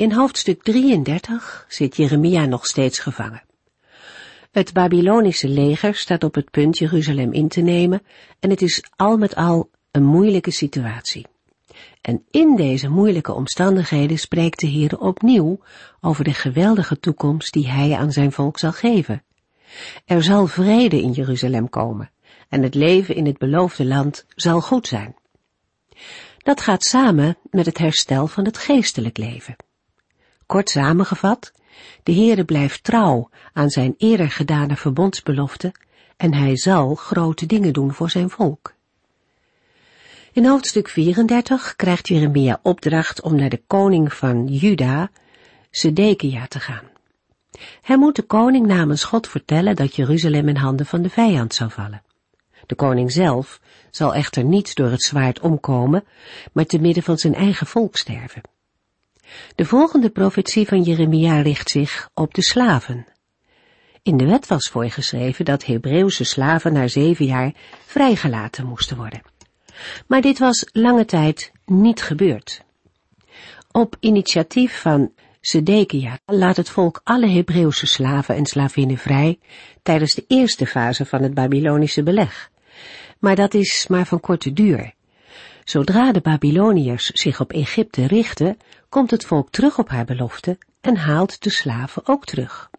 In hoofdstuk 33 zit Jeremia nog steeds gevangen. Het Babylonische leger staat op het punt Jeruzalem in te nemen en het is al met al een moeilijke situatie. En in deze moeilijke omstandigheden spreekt de Heer opnieuw over de geweldige toekomst die Hij aan zijn volk zal geven. Er zal vrede in Jeruzalem komen en het leven in het beloofde land zal goed zijn. Dat gaat samen met het herstel van het geestelijk leven. Kort samengevat, de Heere blijft trouw aan zijn eerder gedane verbondsbelofte en hij zal grote dingen doen voor zijn volk. In hoofdstuk 34 krijgt Jeremia opdracht om naar de koning van Juda, Sedekia, te gaan. Hij moet de koning namens God vertellen dat Jeruzalem in handen van de vijand zou vallen. De koning zelf zal echter niet door het zwaard omkomen, maar te midden van zijn eigen volk sterven. De volgende profetie van Jeremia richt zich op de slaven. In de wet was voorgeschreven dat Hebreeuwse slaven na zeven jaar vrijgelaten moesten worden. Maar dit was lange tijd niet gebeurd. Op initiatief van Sedekia laat het volk alle Hebreeuwse slaven en slavinnen vrij tijdens de eerste fase van het Babylonische beleg. Maar dat is maar van korte duur. Zodra de Babyloniërs zich op Egypte richten, komt het volk terug op haar belofte en haalt de slaven ook terug.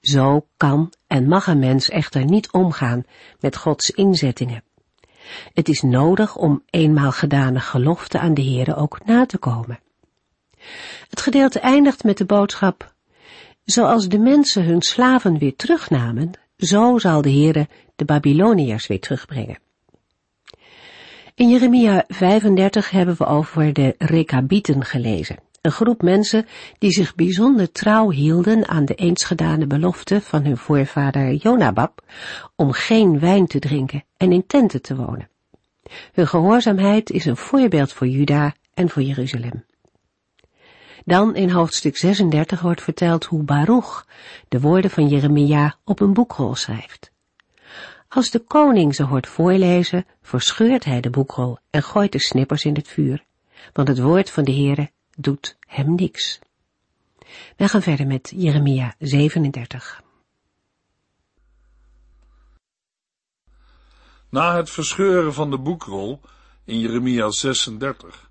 Zo kan en mag een mens echter niet omgaan met Gods inzettingen. Het is nodig om eenmaal gedane gelofte aan de Heere ook na te komen. Het gedeelte eindigt met de boodschap, zoals de mensen hun slaven weer terugnamen, zo zal de Heere de Babyloniërs weer terugbrengen. In Jeremia 35 hebben we over de Rekabieten gelezen. Een groep mensen die zich bijzonder trouw hielden aan de eens gedane belofte van hun voorvader Jonabab om geen wijn te drinken en in tenten te wonen. Hun gehoorzaamheid is een voorbeeld voor Juda en voor Jeruzalem. Dan in hoofdstuk 36 wordt verteld hoe Baruch de woorden van Jeremia op een boekrol schrijft. Als de koning ze hoort voorlezen, verscheurt hij de boekrol en gooit de snippers in het vuur, want het woord van de Heere doet hem niks. Wij gaan verder met Jeremia 37. Na het verscheuren van de boekrol in Jeremia 36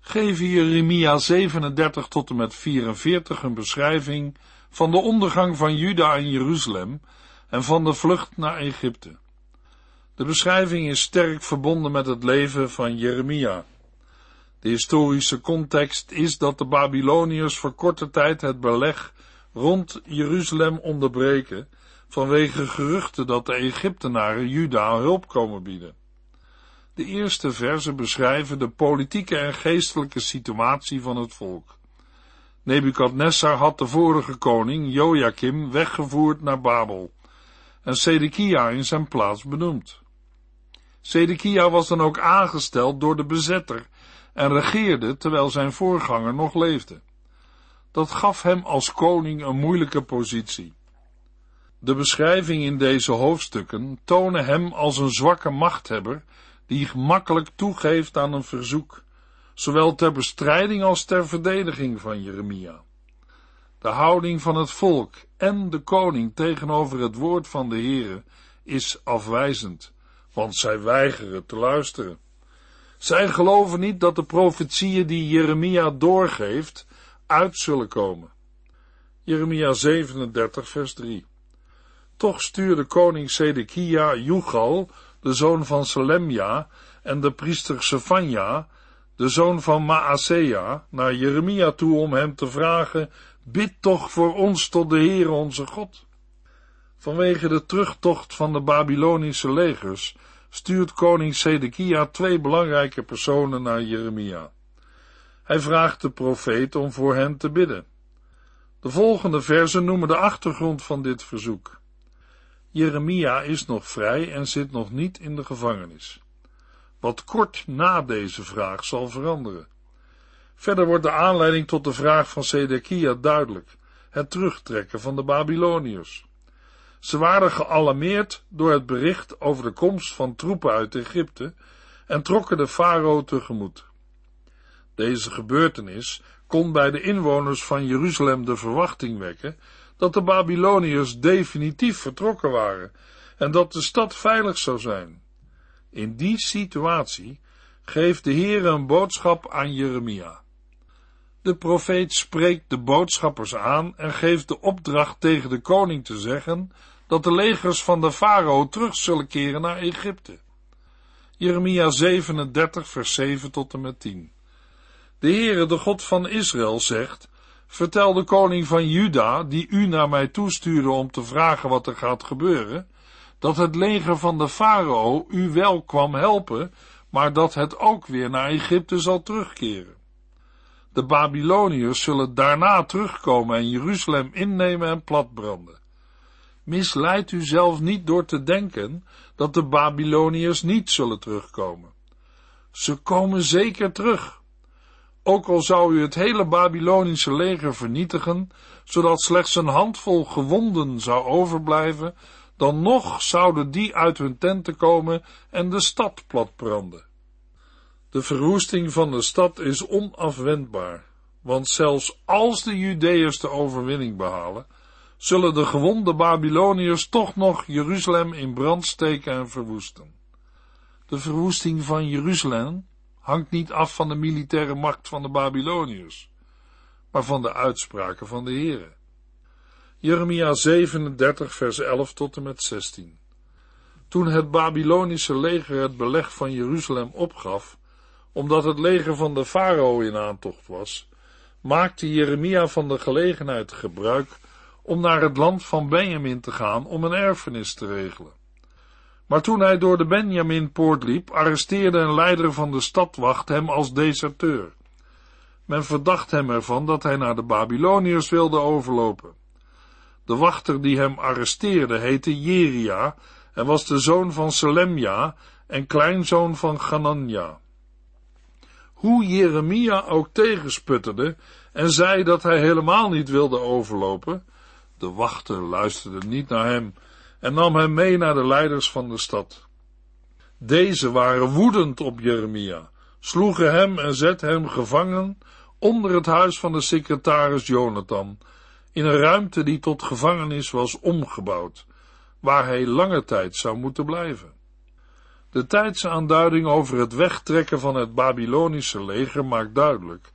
geven Jeremia 37 tot en met 44 een beschrijving van de ondergang van Juda en Jeruzalem en van de vlucht naar Egypte. De beschrijving is sterk verbonden met het leven van Jeremia. De historische context is dat de Babyloniërs voor korte tijd het beleg rond Jeruzalem onderbreken vanwege geruchten dat de Egyptenaren Juda hulp komen bieden. De eerste versen beschrijven de politieke en geestelijke situatie van het volk. Nebukadnessar had de vorige koning, Joachim, weggevoerd naar Babel en Sedekia in zijn plaats benoemd. Sedekia was dan ook aangesteld door de bezetter en regeerde terwijl zijn voorganger nog leefde. Dat gaf hem als koning een moeilijke positie. De beschrijving in deze hoofdstukken tonen hem als een zwakke machthebber die gemakkelijk toegeeft aan een verzoek, zowel ter bestrijding als ter verdediging van Jeremia. De houding van het volk en de koning tegenover het woord van de Heere is afwijzend, want zij weigeren te luisteren. Zij geloven niet dat de profetieën die Jeremia doorgeeft uit zullen komen. Jeremia 37 vers 3 Toch stuurde koning Sedekia Jugal, de zoon van Selemja, en de priester Sefania, de zoon van Maasea, naar Jeremia toe om hem te vragen Bid toch voor ons tot de Heere onze God. Vanwege de terugtocht van de Babylonische legers stuurt koning Sedekia twee belangrijke personen naar Jeremia. Hij vraagt de profeet om voor hen te bidden. De volgende versen noemen de achtergrond van dit verzoek. Jeremia is nog vrij en zit nog niet in de gevangenis. Wat kort na deze vraag zal veranderen. Verder wordt de aanleiding tot de vraag van Sedekia duidelijk: het terugtrekken van de Babyloniërs. Ze waren gealarmeerd door het bericht over de komst van troepen uit Egypte en trokken de farao tegemoet. Deze gebeurtenis kon bij de inwoners van Jeruzalem de verwachting wekken dat de Babyloniërs definitief vertrokken waren en dat de stad veilig zou zijn. In die situatie geeft de Heer een boodschap aan Jeremia. De profeet spreekt de boodschappers aan en geeft de opdracht tegen de koning te zeggen dat de legers van de farao terug zullen keren naar Egypte. Jeremia 37 vers 7 tot en met 10. De Heere, de God van Israël, zegt, vertel de koning van Juda, die u naar mij toestuurde om te vragen wat er gaat gebeuren, dat het leger van de farao u wel kwam helpen, maar dat het ook weer naar Egypte zal terugkeren. De Babyloniërs zullen daarna terugkomen en Jeruzalem innemen en platbranden. Misleid u zelf niet door te denken dat de Babyloniërs niet zullen terugkomen. Ze komen zeker terug. Ook al zou u het hele Babylonische leger vernietigen, zodat slechts een handvol gewonden zou overblijven, dan nog zouden die uit hun tenten komen en de stad platbranden. De verwoesting van de stad is onafwendbaar, want zelfs als de Judeërs de overwinning behalen, zullen de gewonde Babyloniërs toch nog Jeruzalem in brand steken en verwoesten. De verwoesting van Jeruzalem hangt niet af van de militaire macht van de Babyloniërs, maar van de uitspraken van de Heere. Jeremia 37 vers 11 tot en met 16 Toen het Babylonische leger het beleg van Jeruzalem opgaf, omdat het leger van de farao in aantocht was, maakte Jeremia van de gelegenheid gebruik om naar het land van Benjamin te gaan om een erfenis te regelen. Maar toen hij door de Benjaminpoort liep, arresteerde een leider van de stadwacht hem als deserteur. Men verdacht hem ervan dat hij naar de Babyloniërs wilde overlopen. De wachter die hem arresteerde heette Jeria en was de zoon van Selemja en kleinzoon van Ganania. Hoe Jeremia ook tegensputterde en zei dat hij helemaal niet wilde overlopen, de wachter luisterde niet naar hem en nam hem mee naar de leiders van de stad. Deze waren woedend op Jeremia, sloegen hem en zetten hem gevangen onder het huis van de secretaris Jonathan, in een ruimte die tot gevangenis was omgebouwd, waar hij lange tijd zou moeten blijven. De tijdsaanduiding over het wegtrekken van het Babylonische leger maakt duidelijk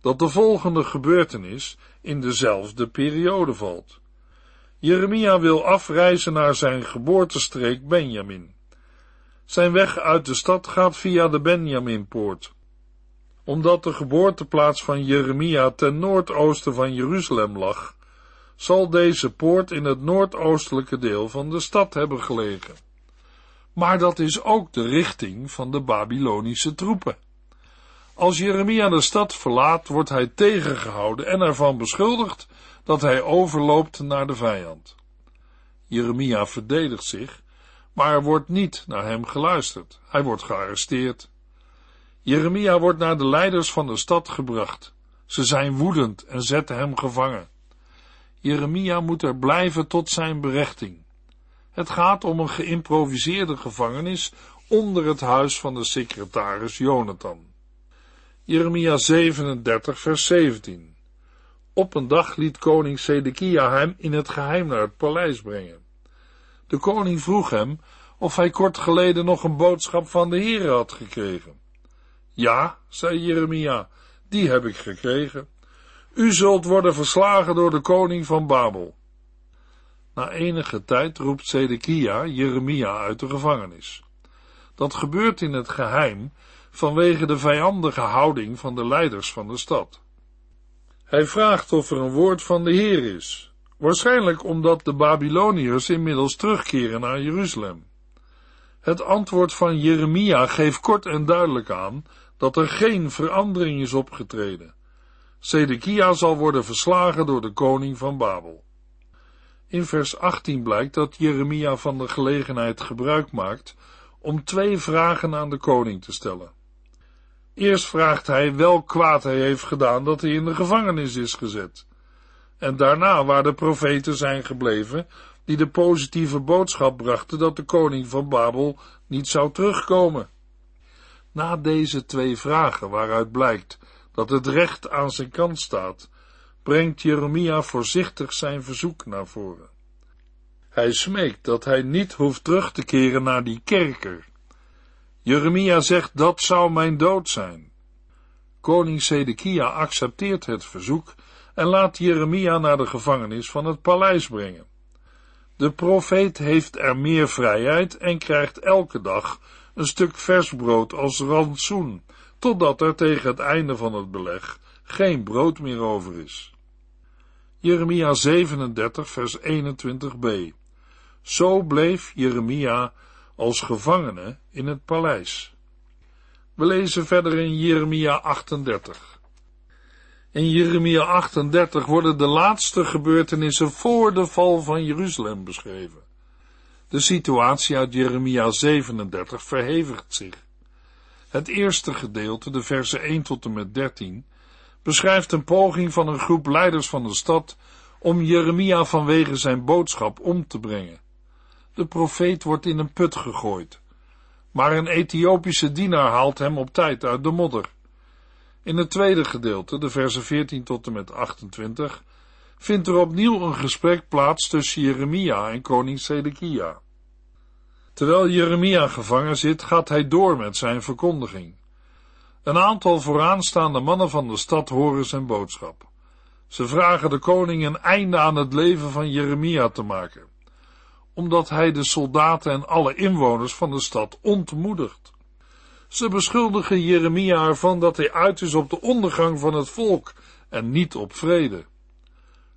dat de volgende gebeurtenis in dezelfde periode valt. Jeremia wil afreizen naar zijn geboortestreek Benjamin. Zijn weg uit de stad gaat via de Benjaminpoort. Omdat de geboorteplaats van Jeremia ten noordoosten van Jeruzalem lag, zal deze poort in het noordoostelijke deel van de stad hebben gelegen. Maar dat is ook de richting van de Babylonische troepen. Als Jeremia de stad verlaat, wordt hij tegengehouden en ervan beschuldigd dat hij overloopt naar de vijand. Jeremia verdedigt zich, maar er wordt niet naar hem geluisterd. Hij wordt gearresteerd. Jeremia wordt naar de leiders van de stad gebracht. Ze zijn woedend en zetten hem gevangen. Jeremia moet er blijven tot zijn berechting. Het gaat om een geïmproviseerde gevangenis onder het huis van de secretaris Jonathan. Jeremia 37, vers 17. Op een dag liet koning Sedekia hem in het geheim naar het paleis brengen. De koning vroeg hem of hij kort geleden nog een boodschap van de Heere had gekregen. Ja, zei Jeremia, die heb ik gekregen. U zult worden verslagen door de koning van Babel. Na enige tijd roept Sedekia Jeremia uit de gevangenis. Dat gebeurt in het geheim vanwege de vijandige houding van de leiders van de stad. Hij vraagt of er een woord van de Heer is, waarschijnlijk omdat de Babyloniërs inmiddels terugkeren naar Jeruzalem. Het antwoord van Jeremia geeft kort en duidelijk aan dat er geen verandering is opgetreden. Sedekia zal worden verslagen door de koning van Babel. In vers 18 blijkt dat Jeremia van de gelegenheid gebruik maakt om twee vragen aan de koning te stellen. Eerst vraagt hij welk kwaad hij heeft gedaan dat hij in de gevangenis is gezet. En daarna waar de profeten zijn gebleven die de positieve boodschap brachten dat de koning van Babel niet zou terugkomen. Na deze twee vragen, waaruit blijkt dat het recht aan zijn kant staat, brengt Jeremia voorzichtig zijn verzoek naar voren. Hij smeekt dat hij niet hoeft terug te keren naar die kerker. Jeremia zegt dat zou mijn dood zijn. Koning Sedekia accepteert het verzoek en laat Jeremia naar de gevangenis van het paleis brengen. De profeet heeft er meer vrijheid en krijgt elke dag een stuk vers brood als rantsoen, totdat er tegen het einde van het beleg geen brood meer over is. Jeremia 37 vers 21b Zo bleef Jeremia als gevangene in het paleis. We lezen verder in Jeremia 38. In Jeremia 38 worden de laatste gebeurtenissen voor de val van Jeruzalem beschreven. De situatie uit Jeremia 37 verhevigt zich. Het eerste gedeelte, de versen 1 tot en met 13, beschrijft een poging van een groep leiders van de stad om Jeremia vanwege zijn boodschap om te brengen. De profeet wordt in een put gegooid, maar een Ethiopische dienaar haalt hem op tijd uit de modder. In het tweede gedeelte, de versen 14 tot en met 28, vindt er opnieuw een gesprek plaats tussen Jeremia en koning Sedekia. Terwijl Jeremia gevangen zit, gaat hij door met zijn verkondiging. Een aantal vooraanstaande mannen van de stad horen zijn boodschap. Ze vragen de koning een einde aan het leven van Jeremia te maken, omdat hij de soldaten en alle inwoners van de stad ontmoedigt. Ze beschuldigen Jeremia ervan dat hij uit is op de ondergang van het volk en niet op vrede.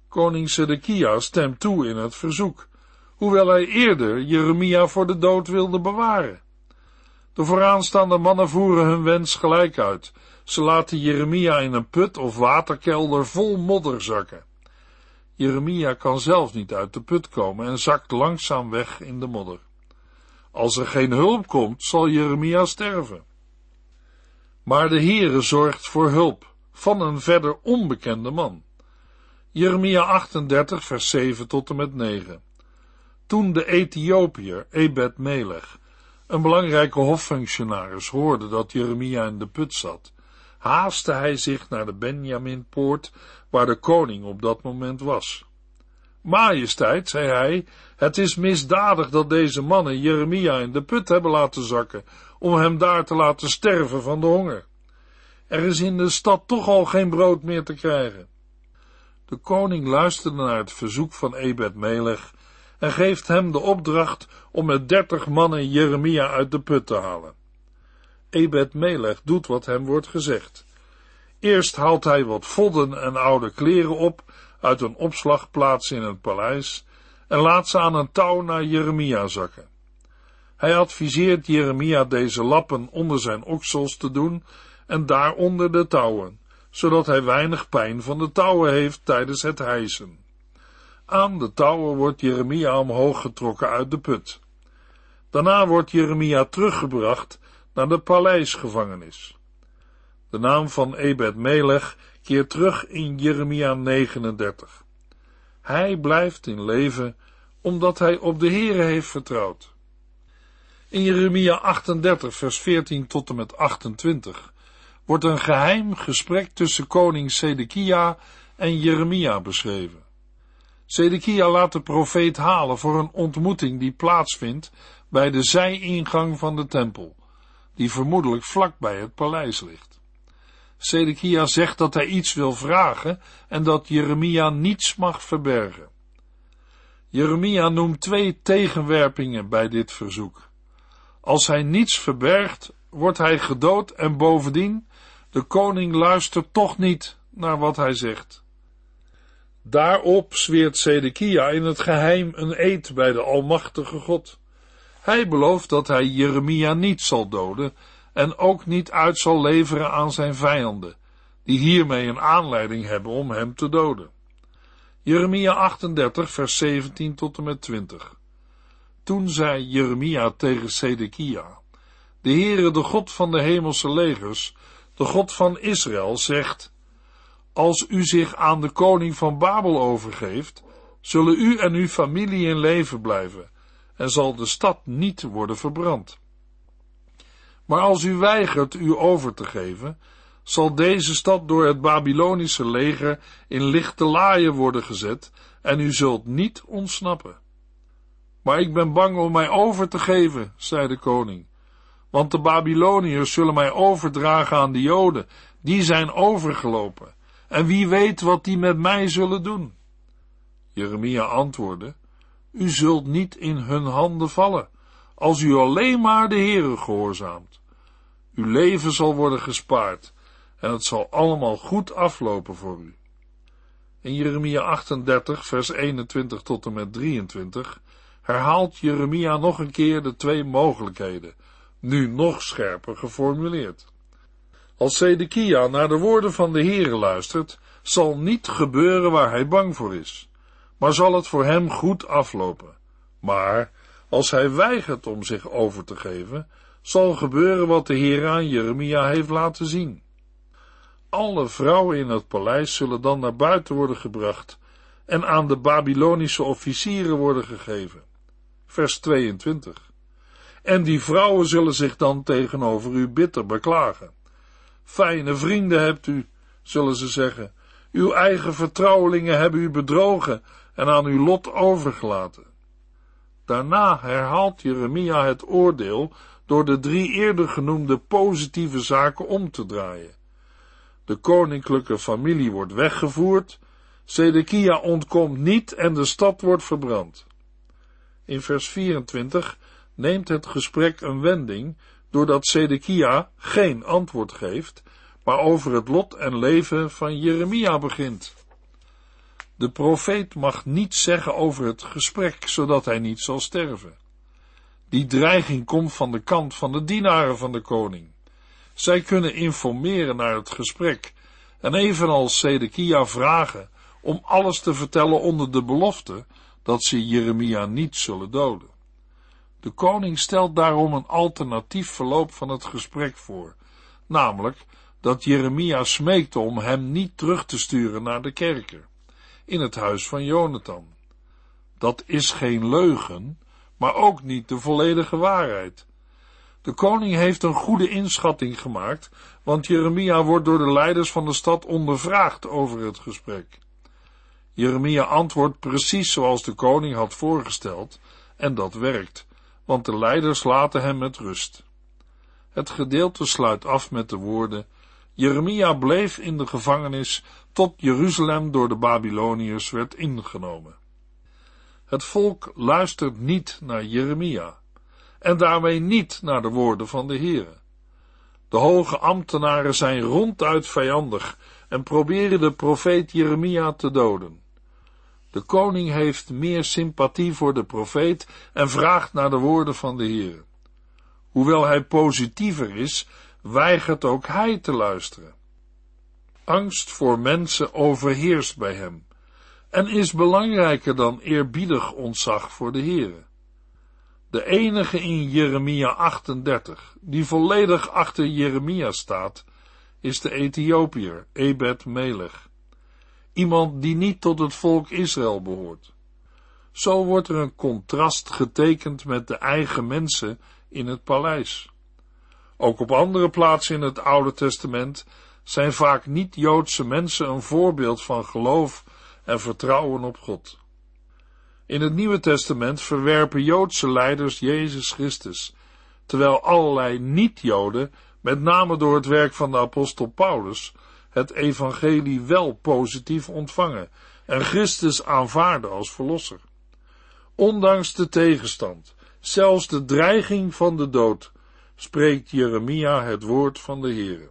Koning Sedekia stemt toe in het verzoek, hoewel hij eerder Jeremia voor de dood wilde bewaren. De vooraanstaande mannen voeren hun wens gelijk uit. Ze laten Jeremia in een put of waterkelder vol modder zakken. Jeremia kan zelf niet uit de put komen en zakt langzaam weg in de modder. Als er geen hulp komt, zal Jeremia sterven. Maar de Heere zorgt voor hulp van een verder onbekende man. Jeremia 38, vers 7 tot en met 9. Toen de Ethiopiër Ebed Melech, een belangrijke hoffunctionaris, hoorde dat Jeremia in de put zat, haastte hij zich naar de Benjaminpoort, waar de koning op dat moment was. Majesteit, zei hij, het is misdadig dat deze mannen Jeremia in de put hebben laten zakken, om hem daar te laten sterven van de honger. Er is in de stad toch al geen brood meer te krijgen. De koning luisterde naar het verzoek van Ebed Melech en geeft hem de opdracht om met dertig mannen Jeremia uit de put te halen. Ebed Melech doet wat hem wordt gezegd. Eerst haalt hij wat vodden en oude kleren op uit een opslagplaats in het paleis en laat ze aan een touw naar Jeremia zakken. Hij adviseert Jeremia deze lappen onder zijn oksels te doen en daaronder de touwen, zodat hij weinig pijn van de touwen heeft tijdens het hijsen. Aan de touwen wordt Jeremia omhoog getrokken uit de put. Daarna wordt Jeremia teruggebracht naar de paleisgevangenis. De naam van Ebed Melech keert terug in Jeremia 39. Hij blijft in leven omdat hij op de Heere heeft vertrouwd. In Jeremia 38 vers 14 tot en met 28 wordt een geheim gesprek tussen koning Sedekia en Jeremia beschreven. Sedekia laat de profeet halen voor een ontmoeting die plaatsvindt bij de zijingang van de tempel, die vermoedelijk vlak bij het paleis ligt. Sedekia zegt dat hij iets wil vragen en dat Jeremia niets mag verbergen. Jeremia noemt twee tegenwerpingen bij dit verzoek. Als hij niets verbergt, wordt hij gedood en bovendien, de koning luistert toch niet naar wat hij zegt. Daarop zweert Sedekia in het geheim een eed bij de Almachtige God. Hij belooft dat hij Jeremia niet zal doden en ook niet uit zal leveren aan zijn vijanden, die hiermee een aanleiding hebben om hem te doden. Jeremia 38, vers 17 tot en met 20. Toen zei Jeremia tegen Sedekia, de Heere, de God van de hemelse legers, de God van Israël, zegt, als u zich aan de koning van Babel overgeeft, zullen u en uw familie in leven blijven, en zal de stad niet worden verbrand. Maar als u weigert u over te geven, zal deze stad door het Babylonische leger in lichte laaien worden gezet, en u zult niet ontsnappen. Maar ik ben bang om mij over te geven, zei de koning, want de Babyloniërs zullen mij overdragen aan de Joden, die zijn overgelopen, en wie weet wat die met mij zullen doen. Jeremia antwoordde, u zult niet in hun handen vallen, als u alleen maar de Heere gehoorzaamt. Uw leven zal worden gespaard, en het zal allemaal goed aflopen voor u. In Jeremia 38, vers 21 tot en met 23 herhaalt Jeremia nog een keer de twee mogelijkheden, nu nog scherper geformuleerd. Als Zedekia naar de woorden van de Heere luistert, zal niet gebeuren waar hij bang voor is, maar zal het voor hem goed aflopen. Maar als hij weigert om zich over te geven, zal gebeuren wat de Heer aan Jeremia heeft laten zien. Alle vrouwen in het paleis zullen dan naar buiten worden gebracht en aan de Babylonische officieren worden gegeven. Vers 22. En die vrouwen zullen zich dan tegenover u bitter beklagen. Fijne vrienden hebt u, zullen ze zeggen. Uw eigen vertrouwelingen hebben u bedrogen en aan uw lot overgelaten. Daarna herhaalt Jeremia het oordeel door de drie eerder genoemde positieve zaken om te draaien. De koninklijke familie wordt weggevoerd, Sedekia ontkomt niet en de stad wordt verbrand. In vers 24 neemt het gesprek een wending doordat Sedekia geen antwoord geeft, maar over het lot en leven van Jeremia begint. De profeet mag niets zeggen over het gesprek, zodat hij niet zal sterven. Die dreiging komt van de kant van de dienaren van de koning. Zij kunnen informeren naar het gesprek en evenals Sedekia vragen om alles te vertellen onder de belofte dat ze Jeremia niet zullen doden. De koning stelt daarom een alternatief verloop van het gesprek voor, namelijk dat Jeremia smeekte om hem niet terug te sturen naar de kerker, in het huis van Jonathan. Dat is geen leugen, maar ook niet de volledige waarheid. De koning heeft een goede inschatting gemaakt, want Jeremia wordt door de leiders van de stad ondervraagd over het gesprek. Jeremia antwoordt precies zoals de koning had voorgesteld, en dat werkt, want de leiders laten hem met rust. Het gedeelte sluit af met de woorden: Jeremia bleef in de gevangenis tot Jeruzalem door de Babyloniërs werd ingenomen. Het volk luistert niet naar Jeremia en daarmee niet naar de woorden van de Heere. De hoge ambtenaren zijn ronduit vijandig en proberen de profeet Jeremia te doden. De koning heeft meer sympathie voor de profeet en vraagt naar de woorden van de Heer. Hoewel hij positiever is, weigert ook hij te luisteren. Angst voor mensen overheerst bij hem en is belangrijker dan eerbiedig ontzag voor de Heere. De enige in Jeremia 38 die volledig achter Jeremia staat, is de Ethiopiër Ebed Melech iemand die niet tot het volk Israël behoort. Zo wordt er een contrast getekend met de eigen mensen in het paleis. Ook op andere plaatsen in het Oude Testament zijn vaak niet-Joodse mensen een voorbeeld van geloof en vertrouwen op God. In het Nieuwe Testament verwerpen Joodse leiders Jezus Christus, terwijl allerlei niet-Joden, met name door het werk van de apostel Paulus, het evangelie wel positief ontvangen en Christus aanvaarden als verlosser. Ondanks de tegenstand, zelfs de dreiging van de dood, spreekt Jeremia het woord van de Heere.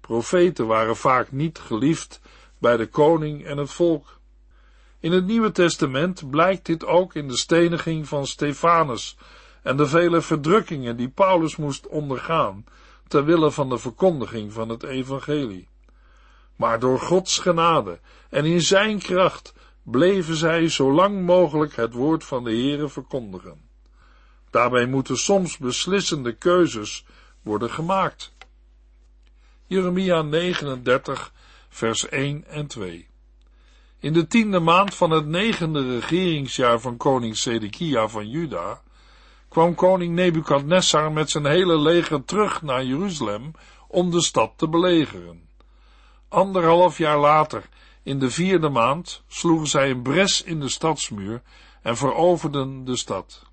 Profeten waren vaak niet geliefd bij de koning en het volk. In het Nieuwe Testament blijkt dit ook in de steniging van Stefanus en de vele verdrukkingen die Paulus moest ondergaan ter wille van de verkondiging van het evangelie. Maar door Gods genade en in zijn kracht bleven zij zo lang mogelijk het woord van de Heere verkondigen. Daarbij moeten soms beslissende keuzes worden gemaakt. Jeremia 39, vers 1 en 2. In de tiende maand van het negende regeringsjaar van koning Sedekia van Juda kwam koning Nebukadnessar met zijn hele leger terug naar Jeruzalem om de stad te belegeren. Anderhalf jaar later, in de vierde maand, sloegen zij een bres in de stadsmuur en veroverden de stad.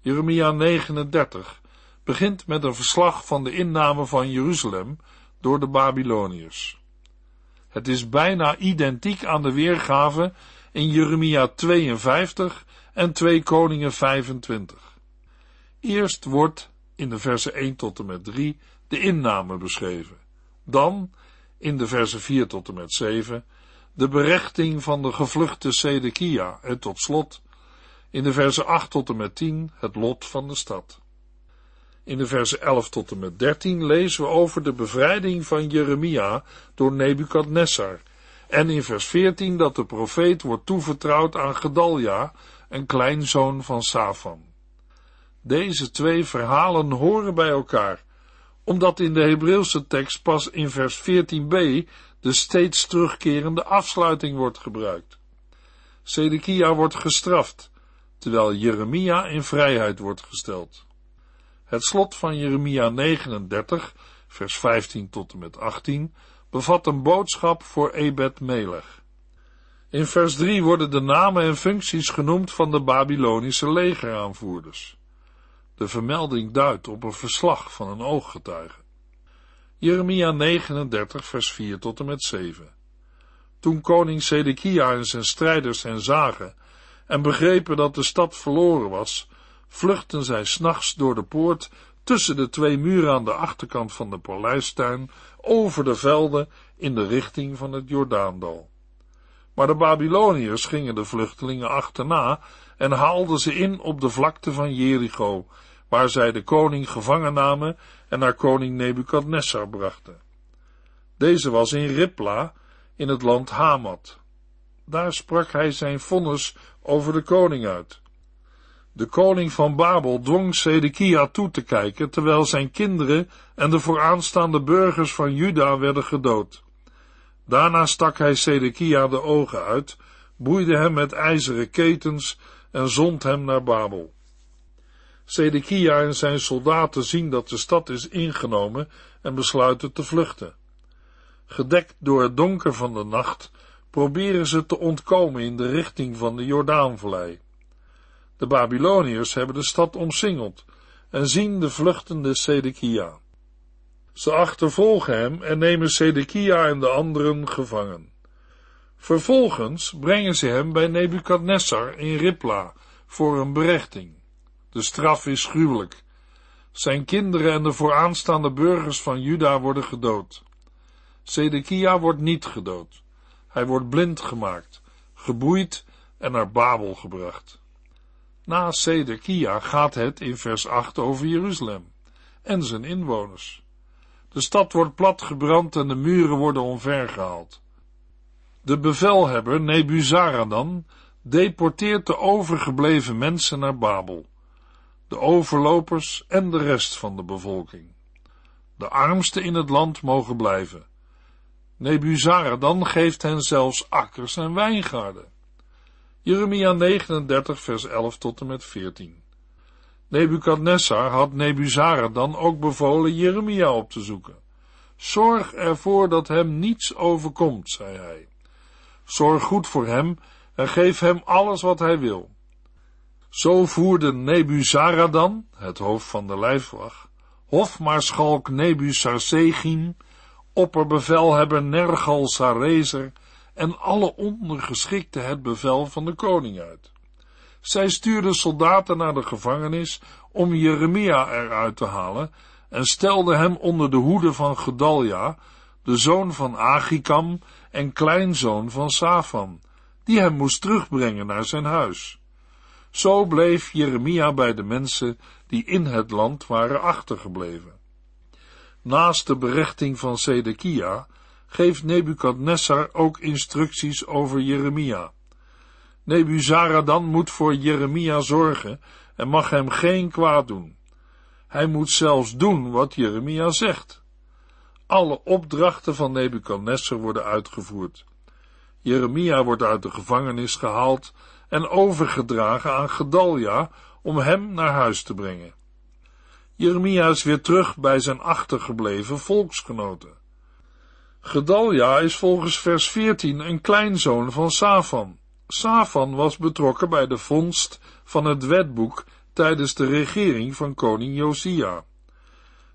Jeremia 39 begint met een verslag van de inname van Jeruzalem door de Babyloniërs. Het is bijna identiek aan de weergave in Jeremia 52 en 2 Koningen 25. Eerst wordt in de versen 1 tot en met 3 de inname beschreven. Dan, in de versen 4 tot en met 7, de berechting van de gevluchte Sedekia en tot slot, in de versen 8 tot en met 10, het lot van de stad. In de versen 11 tot en met 13 lezen we over de bevrijding van Jeremia door Nebukadnessar. En in vers 14 dat de profeet wordt toevertrouwd aan Gedalja, een kleinzoon van Safan. Deze twee verhalen horen bij elkaar, omdat in de Hebreeuwse tekst pas in vers 14b de steeds terugkerende afsluiting wordt gebruikt. Sedekia wordt gestraft, terwijl Jeremia in vrijheid wordt gesteld. Het slot van Jeremia 39, vers 15 tot en met 18, bevat een boodschap voor Ebed Melech. In vers 3 worden de namen en functies genoemd van de Babylonische legeraanvoerders. De vermelding duidt op een verslag van een ooggetuige. Jeremia 39, vers 4 tot en met 7. Toen koning Sedekia en zijn strijders hen zagen en begrepen dat de stad verloren was, vluchtten zij s'nachts door de poort tussen de twee muren aan de achterkant van de paleistuin over de velden in de richting van het Jordaandal. Maar de Babyloniërs gingen de vluchtelingen achterna en haalden ze in op de vlakte van Jericho, waar zij de koning gevangen namen en naar koning Nebukadnessar brachten. Deze was in Ripla, in het land Hamat. Daar sprak hij zijn vonnis over de koning uit. De koning van Babel dwong Sedekia toe te kijken, terwijl zijn kinderen en de vooraanstaande burgers van Juda werden gedood. Daarna stak hij Sedekia de ogen uit, boeide hem met ijzeren ketens en zond hem naar Babel. Sedekia en zijn soldaten zien dat de stad is ingenomen en besluiten te vluchten. Gedekt door het donker van de nacht, proberen ze te ontkomen in de richting van de Jordaanvallei. De Babyloniërs hebben de stad omsingeld en zien de vluchtende Sedekia. Ze achtervolgen hem en nemen Sedekia en de anderen gevangen. Vervolgens brengen ze hem bij Nebukadnessar in Ripla voor een berechting. De straf is gruwelijk. Zijn kinderen en de vooraanstaande burgers van Juda worden gedood. Sedekia wordt niet gedood. Hij wordt blind gemaakt, geboeid en naar Babel gebracht. Na Sedekia gaat het in vers 8 over Jeruzalem en zijn inwoners. De stad wordt platgebrand en de muren worden omvergehaald. De bevelhebber Nebuzaradan deporteert de overgebleven mensen naar Babel, de overlopers en de rest van de bevolking. De armsten in het land mogen blijven. Nebuzaradan geeft hen zelfs akkers en wijngaarden. Jeremia 39, vers 11 tot en met 14. Nebukadnessar had Nebuzaradan ook bevolen Jeremia op te zoeken. Zorg ervoor dat hem niets overkomt, zei hij. Zorg goed voor hem en geef hem alles wat hij wil. Zo voerde Nebuzaradan, het hoofd van de lijfwacht, hofmaarschalk Nebuzarcegim, opperbevelhebber Nergal Sarezer en alle ondergeschikten het bevel van de koning uit. Zij stuurden soldaten naar de gevangenis om Jeremia eruit te halen en stelden hem onder de hoede van Gedalja, de zoon van Agikam en kleinzoon van Safan, die hem moest terugbrengen naar zijn huis. Zo bleef Jeremia bij de mensen die in het land waren achtergebleven. Naast de berechting van Sedekia geeft Nebukadnessar ook instructies over Jeremia. Nebuzaradan moet voor Jeremia zorgen en mag hem geen kwaad doen. Hij moet zelfs doen wat Jeremia zegt. Alle opdrachten van Nebukadnessar worden uitgevoerd. Jeremia wordt uit de gevangenis gehaald en overgedragen aan Gedalja om hem naar huis te brengen. Jeremia is weer terug bij zijn achtergebleven volksgenoten. Gedalja is volgens vers 14 een kleinzoon van Safan. Safan was betrokken bij de vondst van het wetboek tijdens de regering van koning Josia.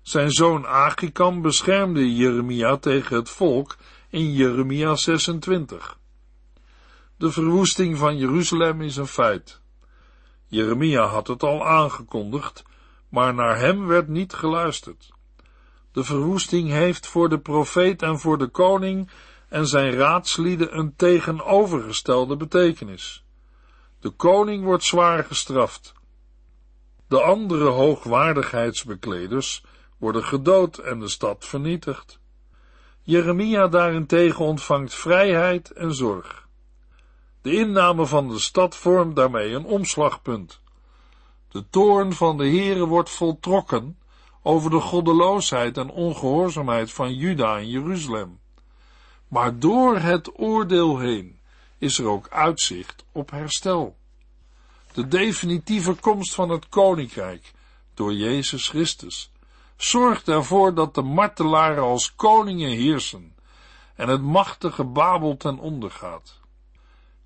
Zijn zoon Achikam beschermde Jeremia tegen het volk in Jeremia 26. De verwoesting van Jeruzalem is een feit. Jeremia had het al aangekondigd, maar naar hem werd niet geluisterd. De verwoesting heeft voor de profeet en voor de koning en zijn raadslieden een tegenovergestelde betekenis. De koning wordt zwaar gestraft. De andere hoogwaardigheidsbekleders worden gedood en de stad vernietigd. Jeremia daarentegen ontvangt vrijheid en zorg. De inname van de stad vormt daarmee een omslagpunt. De toorn van de Heere wordt voltrokken over de goddeloosheid en ongehoorzaamheid van Juda en Jeruzalem. Maar door het oordeel heen is er ook uitzicht op herstel. De definitieve komst van het koninkrijk door Jezus Christus zorgt ervoor dat de martelaren als koningen heersen en het machtige Babel ten onder gaat.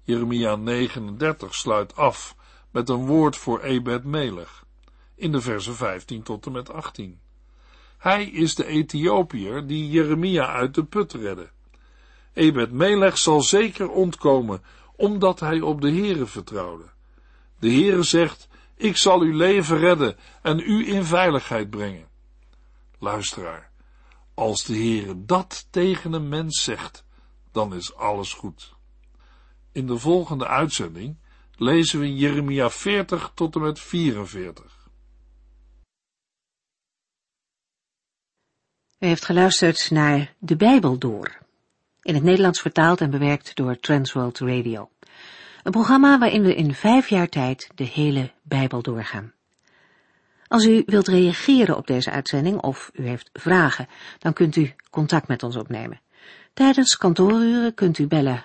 Jeremia 39 sluit af met een woord voor Ebed Melech in de versen 15 tot en met 18. Hij is de Ethiopiër die Jeremia uit de put redde. Ebed Melech zal zeker ontkomen, omdat hij op de Heere vertrouwde. De Heere zegt, ik zal uw leven redden en u in veiligheid brengen. Luisteraar, als de Heere dat tegen een mens zegt, dan is alles goed. In de volgende uitzending lezen we Jeremia 40 tot en met 44. U heeft geluisterd naar De Bijbel Door, in het Nederlands vertaald en bewerkt door Transworld Radio. Een programma waarin we in vijf jaar tijd de hele Bijbel doorgaan. Als u wilt reageren op deze uitzending of u heeft vragen, dan kunt u contact met ons opnemen. Tijdens kantooruren kunt u bellen